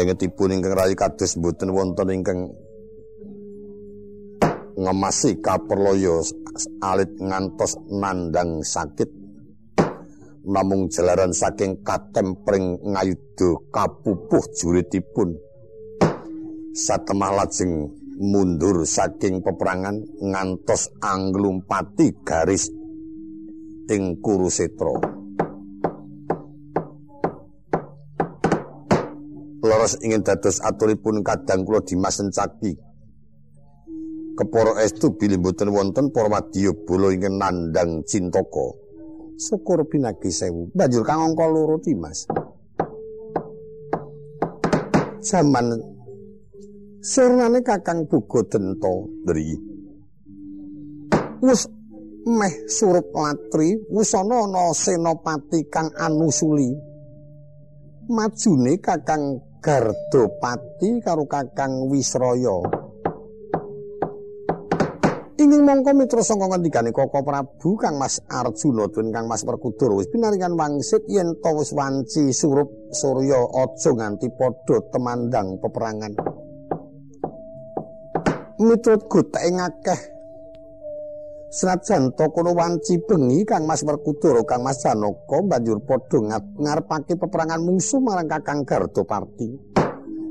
Engetipun ingkang rayi kados mboten wonten ingkang ngemasi kaperloyo alit ngantos nandang sakit. Namung jalaran saking katempring ngayuda kapupuh juritipun satemah lajeng mundur saking peperangan ngantos anglumpati garis ing kurusetra Loros ingin dados aturipun kadang kula Dimas Sencaki keporo estu bilih mboten wonten para wadya bala ingkang nandang cintaka syukur pinagi sewu. Banjur kang angka loro Dimas. Zaman sirnane kakang buga dento dri. Wis meh surup latri wis ana ana senopati kang anusuli. Majune kakang gardopati karo kakang wisraya Ingin mongko mitra sangka ngendikane Koko Prabu Kang Mas Arjuna dun Kang Mas Perkudur wis pinaringan wangsit yen to wis wanci surup Surya aja nganti padha temandang peperangan. Miturut gutake ngakeh Senajan to kono wanci bengi Kang Mas Perkudur Kang Mas Janaka banjur padha ngarepake peperangan musuh marang Kakang Gardaparti.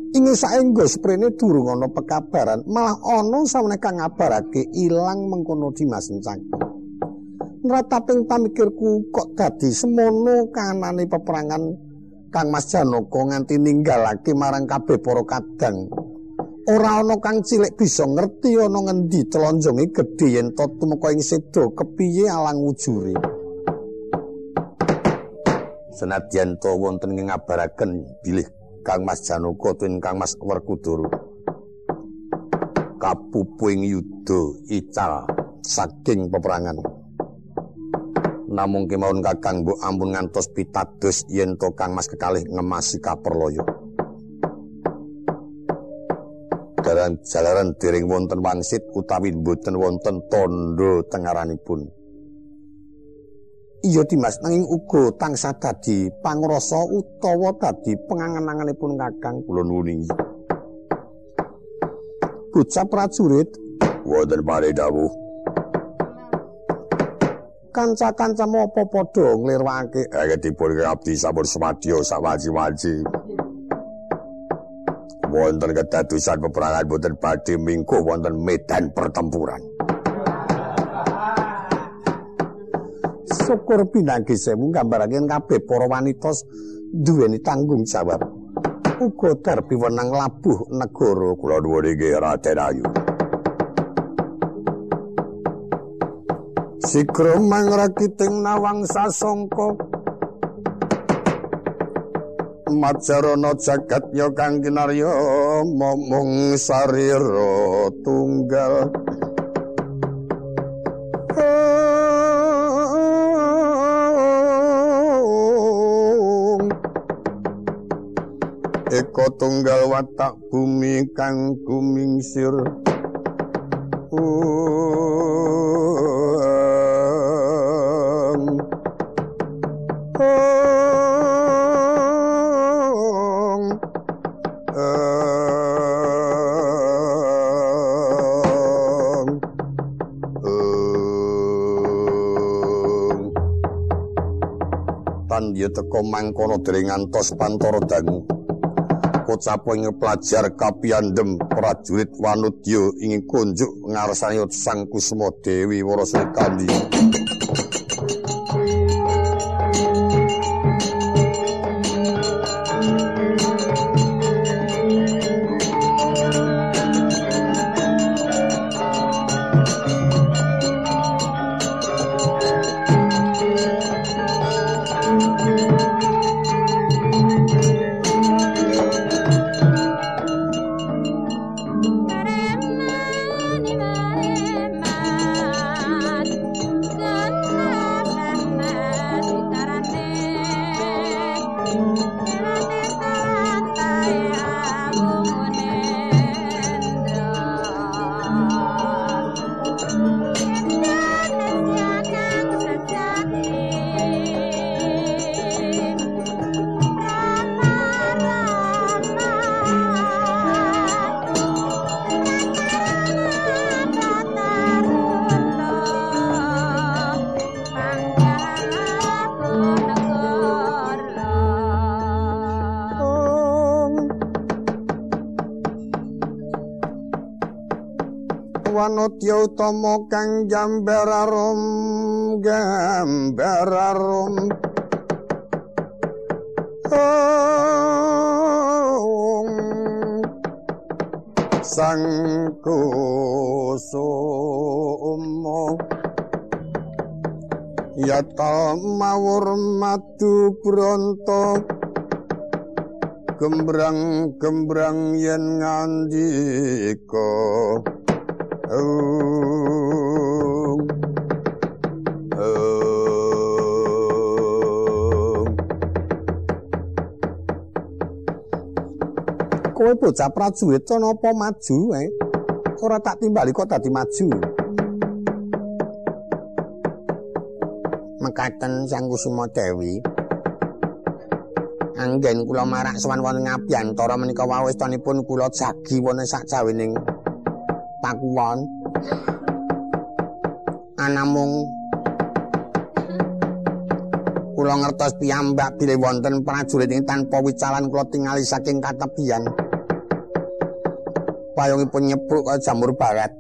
ingin saenggo sprene durung ana pekabaran malah ana samene kang ngabarake ilang mengkono Dimas Encang Nrataping pamikirku kok dadi semono kanane peperangan Kang Mas Janaka nganti ninggalake marang kabeh para kadang ora ana kang cilik bisa ngerti ana ngendi telonjonge gedhe yen to tumeka ing sedo kepiye alang wujure Senadyan to wonten ngabaraken bilih Kang Mas Janaka tuwin Kang Mas Werkudara. Kapupuing yuda ical saking peperangan. Namung kemawon kakang mbok ampun ngantos pitados yen to Kang Mas kekalih ngemasi kaperloyo Daran jalaran dering wonten wangsit utawi mboten wonten tondo tengaranipun Iya Dimas nanging uga tansah dadi pangrasa utawa dadi pengangen-angenipun Kakang kula nuwun. Bocah prajurit wonten pare dawuh. Kanca-kanca apa padha nglirwake eh dipun ngabdi sampun swadya sawaji-waji. Wonten kedadosan peperangan boten badhe mingko wonten medan pertempuran. syukur pinanggi sewu gambarake kabeh para wanita duweni tanggung jawab. Uga darbi wenang labuh negara kula nuwun inggih Raden Ayu. Sikro mangrakiting nawang sasongko Majarana jagat ya kang kinarya momong sarira tunggal eka tunggal watak bumi kang gumingsir Tan ya teko mangkono dening ngantos pantara dangu. Pocapo ing pelajar kapiandem prajurit wanudya ing kunjuk ngarsani sang kusuma dewi warasri kandi utama kang gambararum gambararum sang kusumo. Yata mawur madu bronto. Gembrang-gembrang yen ngandika kowe bocah prajurit napa maju eh? Ora tak timbali kok dadi maju. Mekaten sang kusuma dewi. Anggen kula marak sowan wonten ngabiyantara menika wawestanipun kula jagi wonten sak jawining pakuwon anamung. Kula ngertos piyambak bilih wonten prajurit ing tanpa wicalan kula tingali saking katepian payungipun nyepruk kaya jamur barat.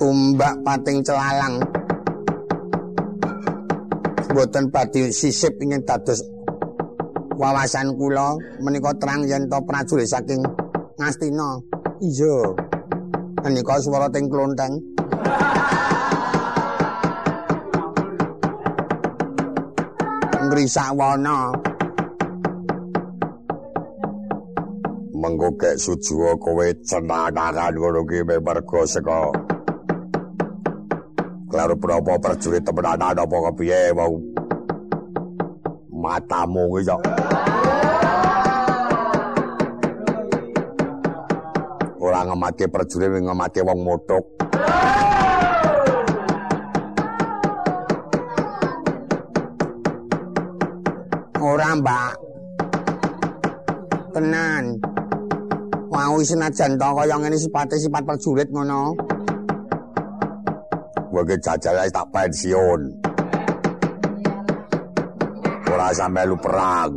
Tumbak pating celalang. Boten badhe sisip ingin dados wawasan kula menika terang yen to prajurit saking Ngastina. Iya. Menika swara teng klonteng. Ngrisak wana. Mengko kek sujuwa kowe cenanakan ngono ki merga saka Lalu berapa prajurit temenan apa kepiye mau matamu iki Ngemati prajurit ngemati wong motok. Ora, Mbak. Tenan. Mau senajan to kaya ngene sipate sipat prajurit ngono. Wage jajal tak pensiun. Ora sampe lu perang.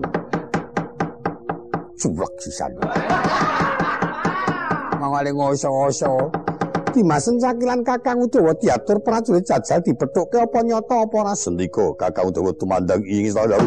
Cuwek sisan. Mangale ngoso-ngoso. Dimasen cakilan Kakang Udawa diatur prajurit jajal dibethukke apa nyata apa ora sendika Kakang Udawa tumandang ing istana.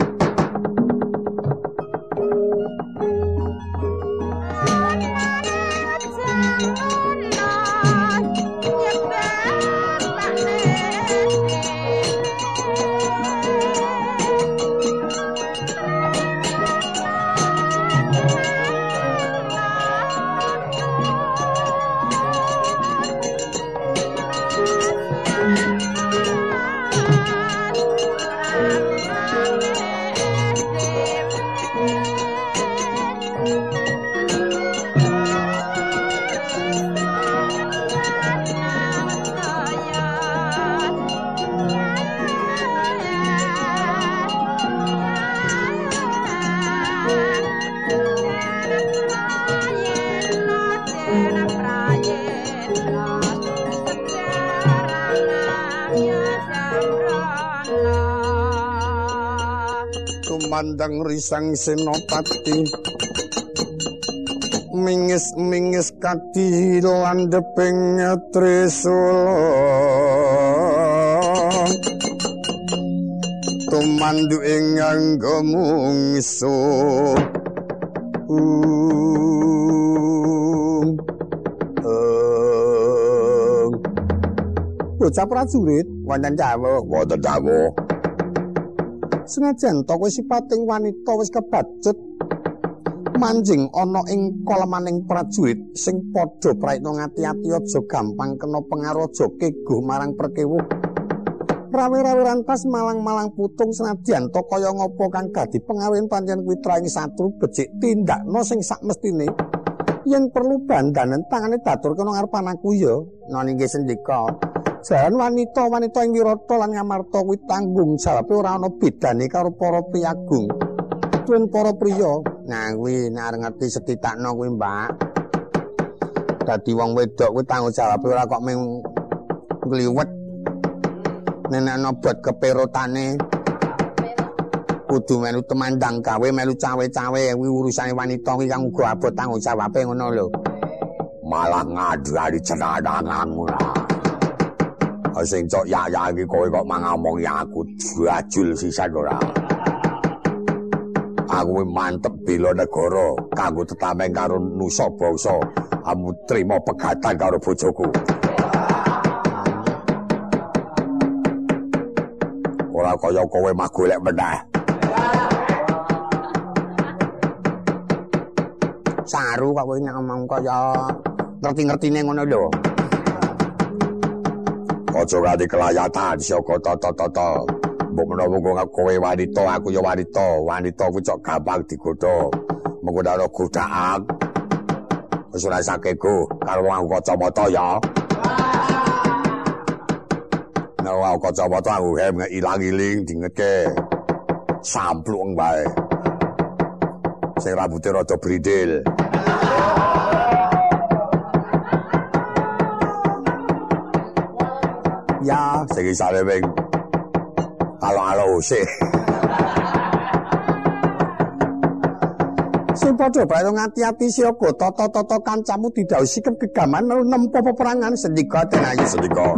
Mandang risang senopati. Mingis mingis kadi landeping trisula tumandu ing angga mungsu Bocah prajurit wonten Jawa, wonten Jawa. Senajan to kowe sipating wanita wis kebacut manjing ana ing kolemaning prajurit sing padha praitno ngati-ati aja gampang kena pengaruh aja keguh marang perkewuh. Rawe-rawe rantas malang-malang putung senajan to kaya ngopo kang dadi pengaruhin pancen kuwi traing satru becik tindakno sing sak mestine yen perlu bandanen tangane datur kena ngarep anakku ya. Nang inggih sendika jalan wanita-wanita ing wirata lan ngamarta kuwi tanggung jawab ora ana bedane karo para piyagung. Tuwin para priya, kuwi nek arep ngerti setitakno kuwi, Mbak. Dadi wong wedok kuwi tanggung jawab ora kok mung ngliwet. Nek ana bot keperotane kudu melu temandang gawe melu cawe-cawe kuwi urusane wanita kuwi kang uga abot tanggung jawabe ngono lho. malah ngadani cenadangangmu lah. Sing cok ya-ya iki kowe kok mangomong ya aku jajul sisan ora. Aku mantep bela negara kanggo tetameng karo nusa bangsa. Kamu trima pegatan karo bojoku. Ora kaya kowe mah golek meneh. Saru kok kowe ngomong kaya ngerti-ngertine ngono lho. Aja nganti kelayatan saka tata-tata. Mbok menawa kowe wanita, aku ya wanita. Wanita kuwi cok gampang digodha. Mengko ana godaan. Wis ora sakego karo wong kacamata ya. Nah, wong kacamata aku hem ilang-iling dingetke. Samplung bae. Sing rambute rada brindil. Sing isane wing alo-alo sih. Sing padha bae ngati-ati siaga tata-tata kancamu tidak sikep kegaman nempo peperangan sendika tenayu sendika.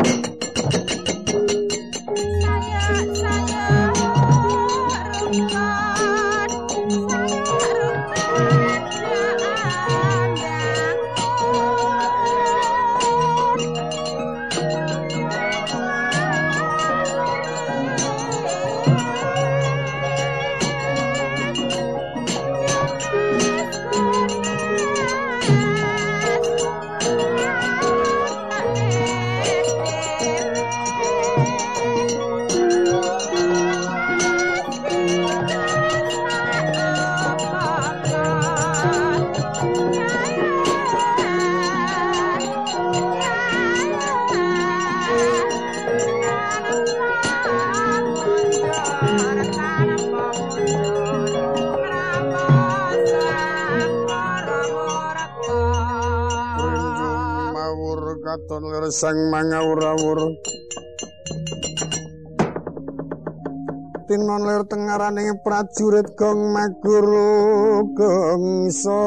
Sang mangawur-awur tinon lir tengaraning prajurit gong maguru gongso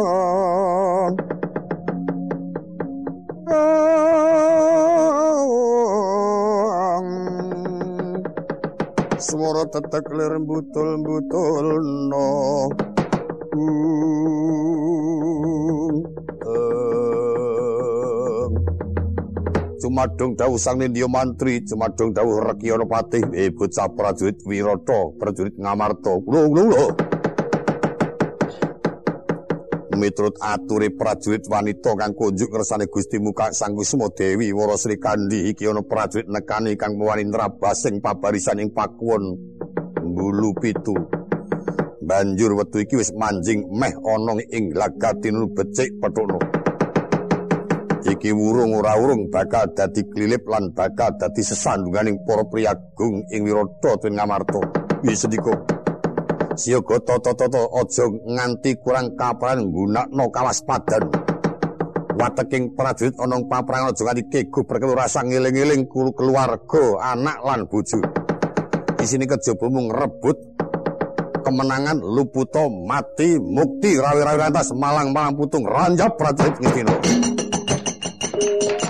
Swara tetek lir butul-butul no Cumadung dawuh sang Nindya mantri, cumadung dawuh Rekyana Patih, eh bocah prajurit Wirata, prajurit Ngamarta. Lho lho lho. Miturut aturi prajurit wanita kang kunjuk ngersane Gusti Muka Sang Kusuma Dewi Wara Sri Kandi iki ana prajurit nekani kang wanindra basing pabarisan ing pakuwon Bulu Pitu. Banjur wetu iki wis manjing meh ana ing lagatin becik petukno. Iki wurung ora urung bakal dadi klilip lan bakal dadi sesandunganing para priyagung ing wirata tuwin ngamarta. Wis sedika siyaga tata-tata aja nganti kurang kaparan nggunakno kawaspadan wateking prajurit ana ing paprangan aja nganti kego perkara rasa ngeling-eling keluarga anak lan bojo. Isine kejaba mung rebut kemenangan luputo mati mukti rawi-rawi rantas malang-malang putung ranjap prajurit Thank you.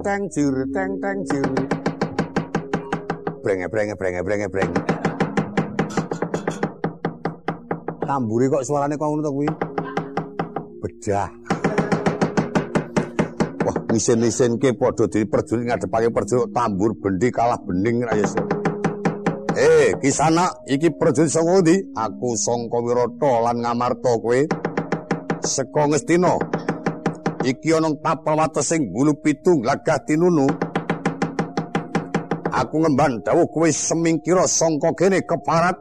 Teng jur teng teng jur breng breng breng breng breng tambure kok suarane kok ngono to kuwi bedah Wah, ngisin-isinke padha diperjulit ngadepake perjulit tambur bendi kalah bening ra Yesus. Eh, kisana iki perjulit saka ndi? Aku sangka Wirata lan Ngamarta kowe. Seka Ngestina. Iki ana tapal watesing bulu pitung lagah tinunu. Aku ngemban dawuh kowe semingkira sangka kene keparat.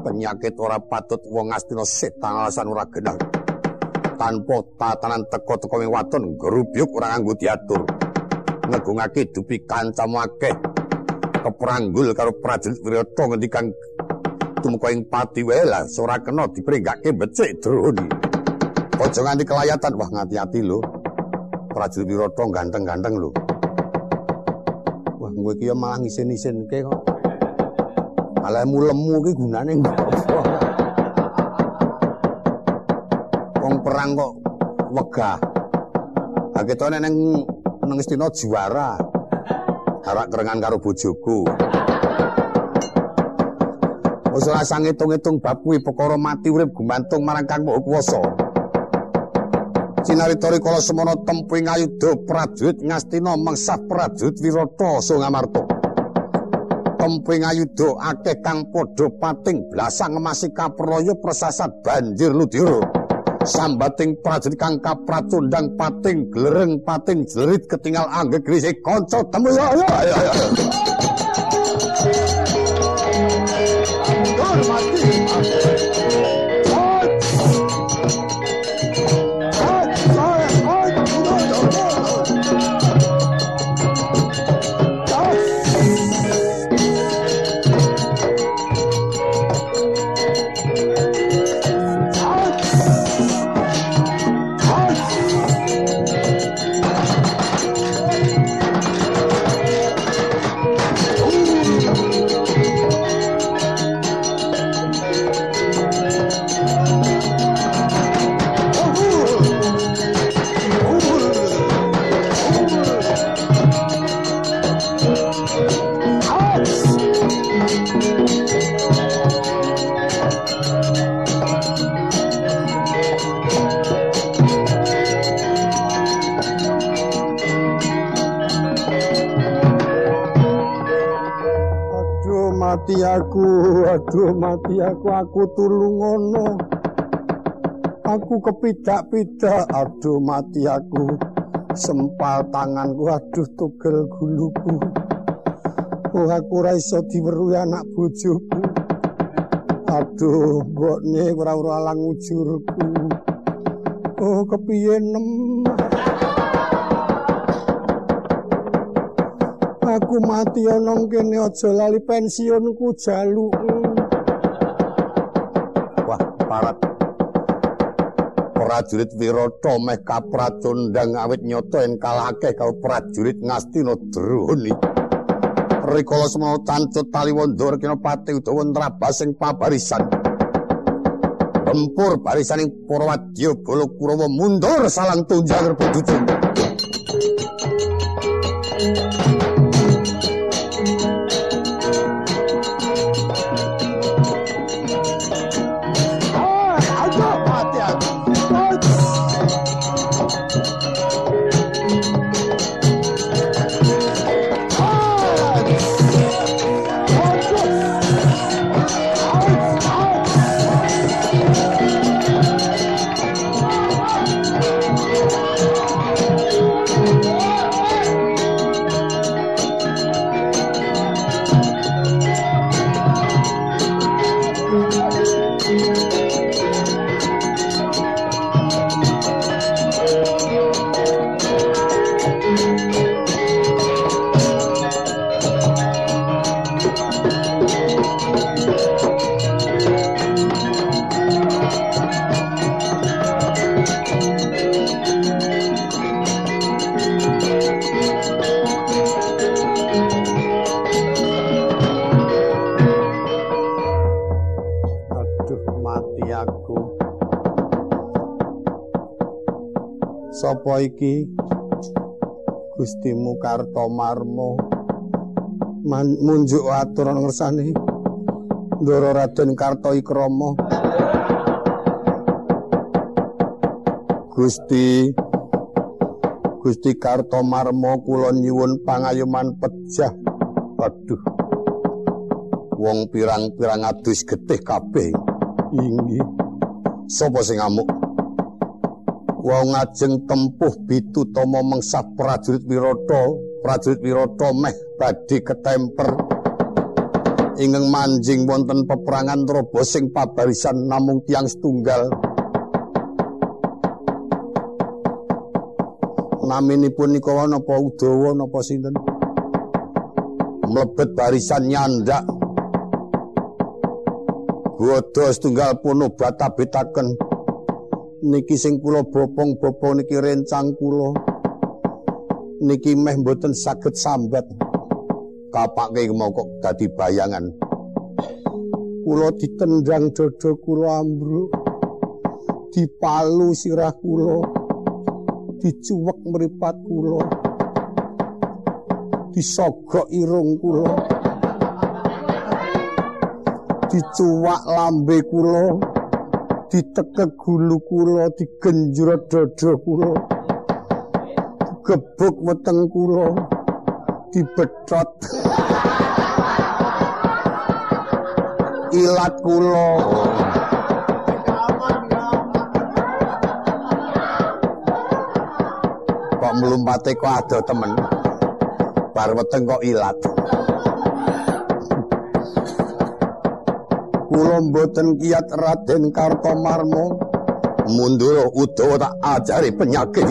Penyakit ora patut wong Astina setan alasan ora genah. tanpa tatanan teko-teko ing waton grubyuk ora nganggo diatur ngegungake dupi kancamu akeh kepranggul karo prajurit Wirata ngendikan tumeka ing pati wae lah ora kena dipringgake becik drone aja nganti kelayatan wah ngati-ati lho prajurit Wirata ganteng-ganteng lho wah kowe iki malah ngisin-isinke kok malah lemu iki gunane perang kok wegah. Ha ketone ning nang Istina juara. Harak kerengan karo bojoku. Wis ora sang ngitung-ngitung bab kuwi perkara mati urip gumantung marang Kang Maha Kuwasa. Cinaritori kala semana tempuing ayuda prajurit Ngastina mengsah prajurit Wirata Songamarta. Tempuing ayuda akeh kang padha pating blasang ngemasi kapraya prasasat banjir ludira. sambating prajurit kang kapracundang pating glereng pating jerit ketinggal anggek grisik kanca temu ya ya ya aduh mati aku aku tulung ngono. Aku kepidak-pidak aduh mati aku. Sempal tanganku aduh tugel guluku. Oh aku ora iso diweruhi anak bojoku. Aduh mbokne ora ora lang ujurku. Oh kepiye nem? Aku mati ana kene aja lali pensiunku jaluk. Wah, parat. Prajurit Wirata meh kapracundang awit nyoto yen kalahake karo prajurit Ngastina Droni. Rikala semana tancut tali wandor kena pati utawa nrabasing pabarisan. Tempur barisaning para wadya bala Kurawa mundur salang tunjang rebututu. Sapa iki Gustimu Kartomarmo munjuk atur ngersane Ndoro Raden Karto Ikrama Gusti Gusti Kartomarma kula nyuwun pangayoman pejah. Aduh. Wong pirang-pirang adus getih kabeh. Inggih. Sopo sing ngamuk? Wong ngajeng tempuh bitutama mengsah prajurit Wirata, prajurit Wirata meh badhe ketemper. Ingeng manjing wonten peperangan robo sing pabarisan namung tiang setunggal. naminipun nika napa Udawa napa sinten mlebet barisan nyandak Godo setunggal pun obat abetaken niki sing kula bopong-bopong niki rencang kula. Niki meh mboten saged sambat. Kapake mau kok dadi bayangan. Kula ditendang dada kula ambruk. Dipalu sirah kula. Dicuwek mripat kula. Disogok irung kula. Dicuwak lambe kula ditekek gulu kula digenjrot dada kula gebuk weteng kula dibethot ilat kula mlumpate kok ado temen. Bar weteng kok ilat. Kula mboten kiat Raden Kartomarmo. Mundur Udawa tak ajari penyakit.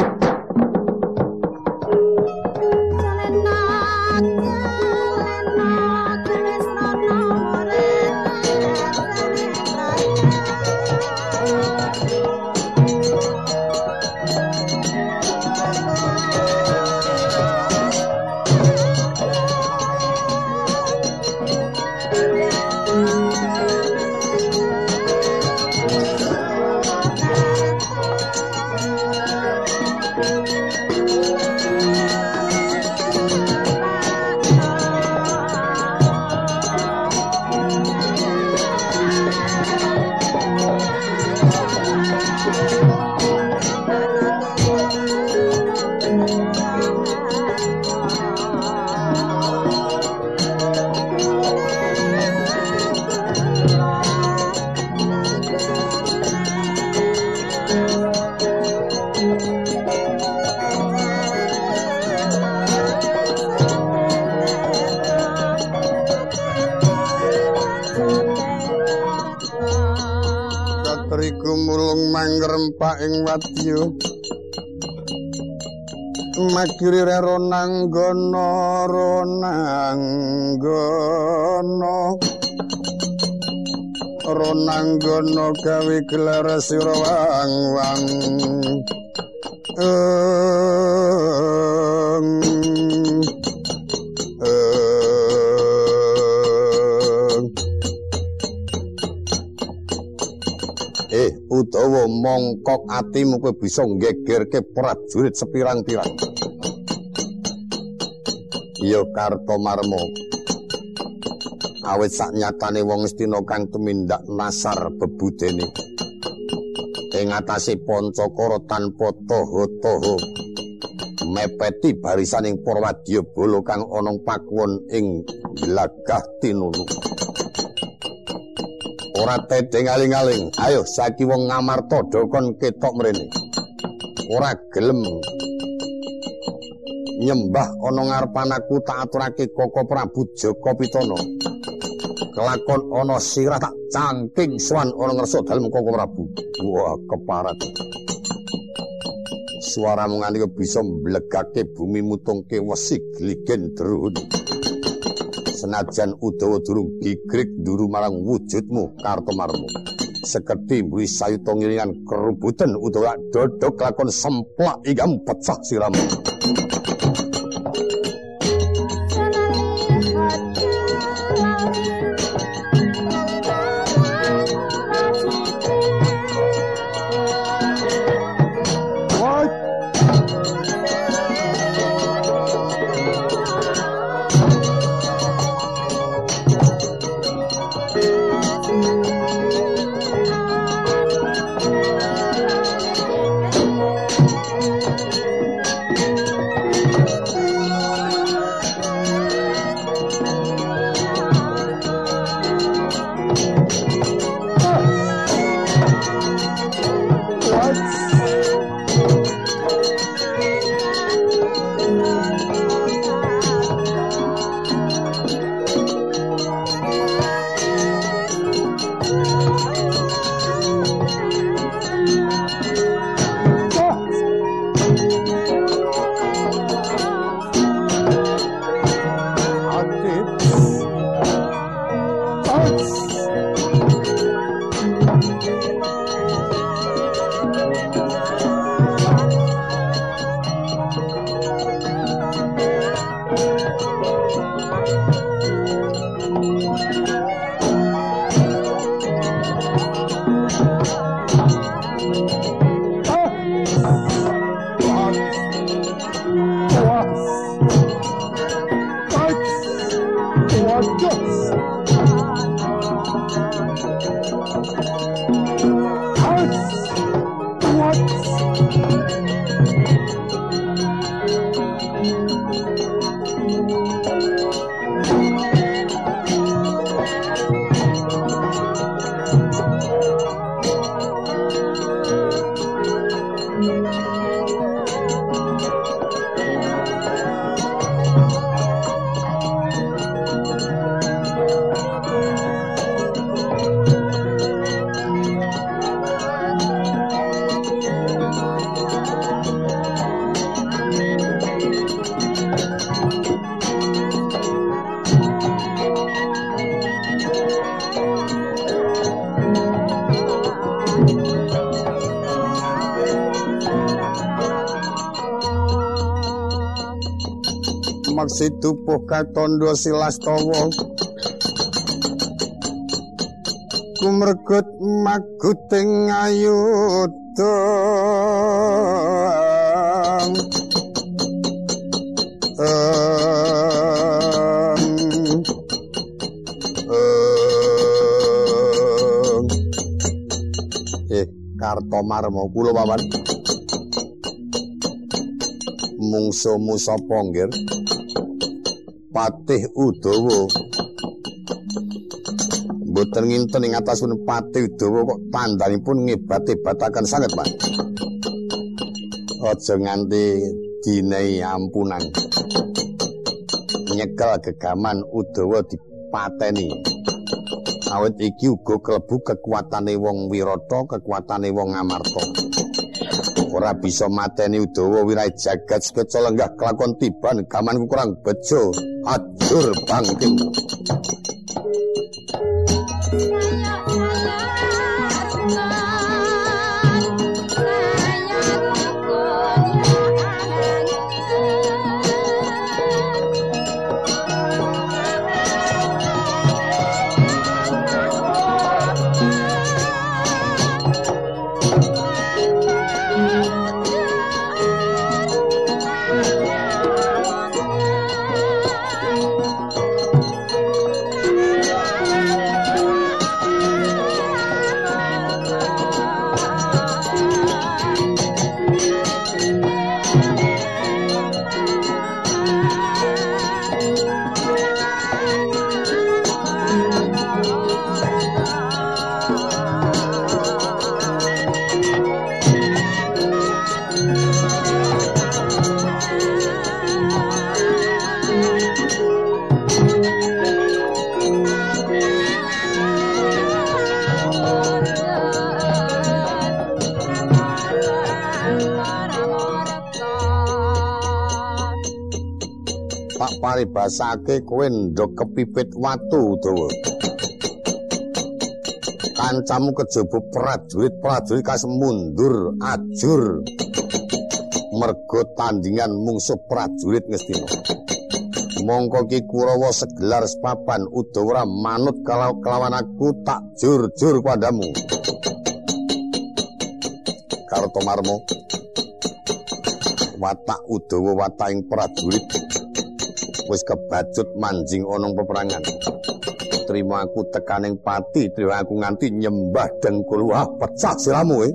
Wadya makiri ronanggono ronanggono ronanggono gawe gelar sira wang utawa mongkok atimu kowe bisa nggegerke prajurit sepirang-pirang. Ya Kartomarmo. Awit sak nyatane wong Astina kang tumindak nasar bebudene. Ing atase Pancakara tanpa toho-toho mepeti barisaning Purwadya Bala kang ana pakuwon ing Glagah Tinunu. Ora tedeng aling-aling. Ayo saiki wong ngamarta dokon ketok mrene. Ora gelem. Nyembah ana ngarepan aku tak aturake Koko Prabu Joko Pitana kelakon ana sirah tak cangking swan ana ngerso dalem Koko Prabu. Wah keparat. Suaramu nganti bisa mblegake bumi mutungke wesi gligen drun senajan Udawa durung gigrik nduru marang wujudmu Kartomarmo. Sekedhi mburi sayuta ngiringan kerubutan Udawa dodok lakon semplak igam pecah siramu. Maksi tupuh katondo silastawa kumregut maguting ayuda Eh, Karto Marmo, kula wawan. Mungsu Musa Ponggir. Patih Udawa. Mboten nginten ing atasun Patih Udawa kok tandhanipun ngebat-ebataken sanget, Pak. Aja nganti dinehi ampunan. Nyekel gegaman Udawa dipateni. Awit iki uga klebu kekuatane wong Wirata, kekuatane wong Amarta. Ora bisa mateni Udawa wirai jagat sekeca lenggah kelakon tiban gamanku kurang bejo. Ajur bangking. Pak paribasake kowe ndok kepipit watu Udawa. Kancamu kejaba prajurit-prajurit kas mundur ajur. Mergo tandingan mungsuh prajurit Ngastina. Mongko ki Kurawa segelar sepapan Udawa manut kalau kelawan aku tak jur-jur padamu. Kartomarmo watak Udawa wataking prajurit wis kebacut manjing ana peperangan. Terima aku tekaning pati, terima aku nganti nyembah dengkul. Wah, pecah siramu eh.